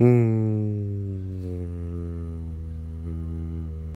嗯。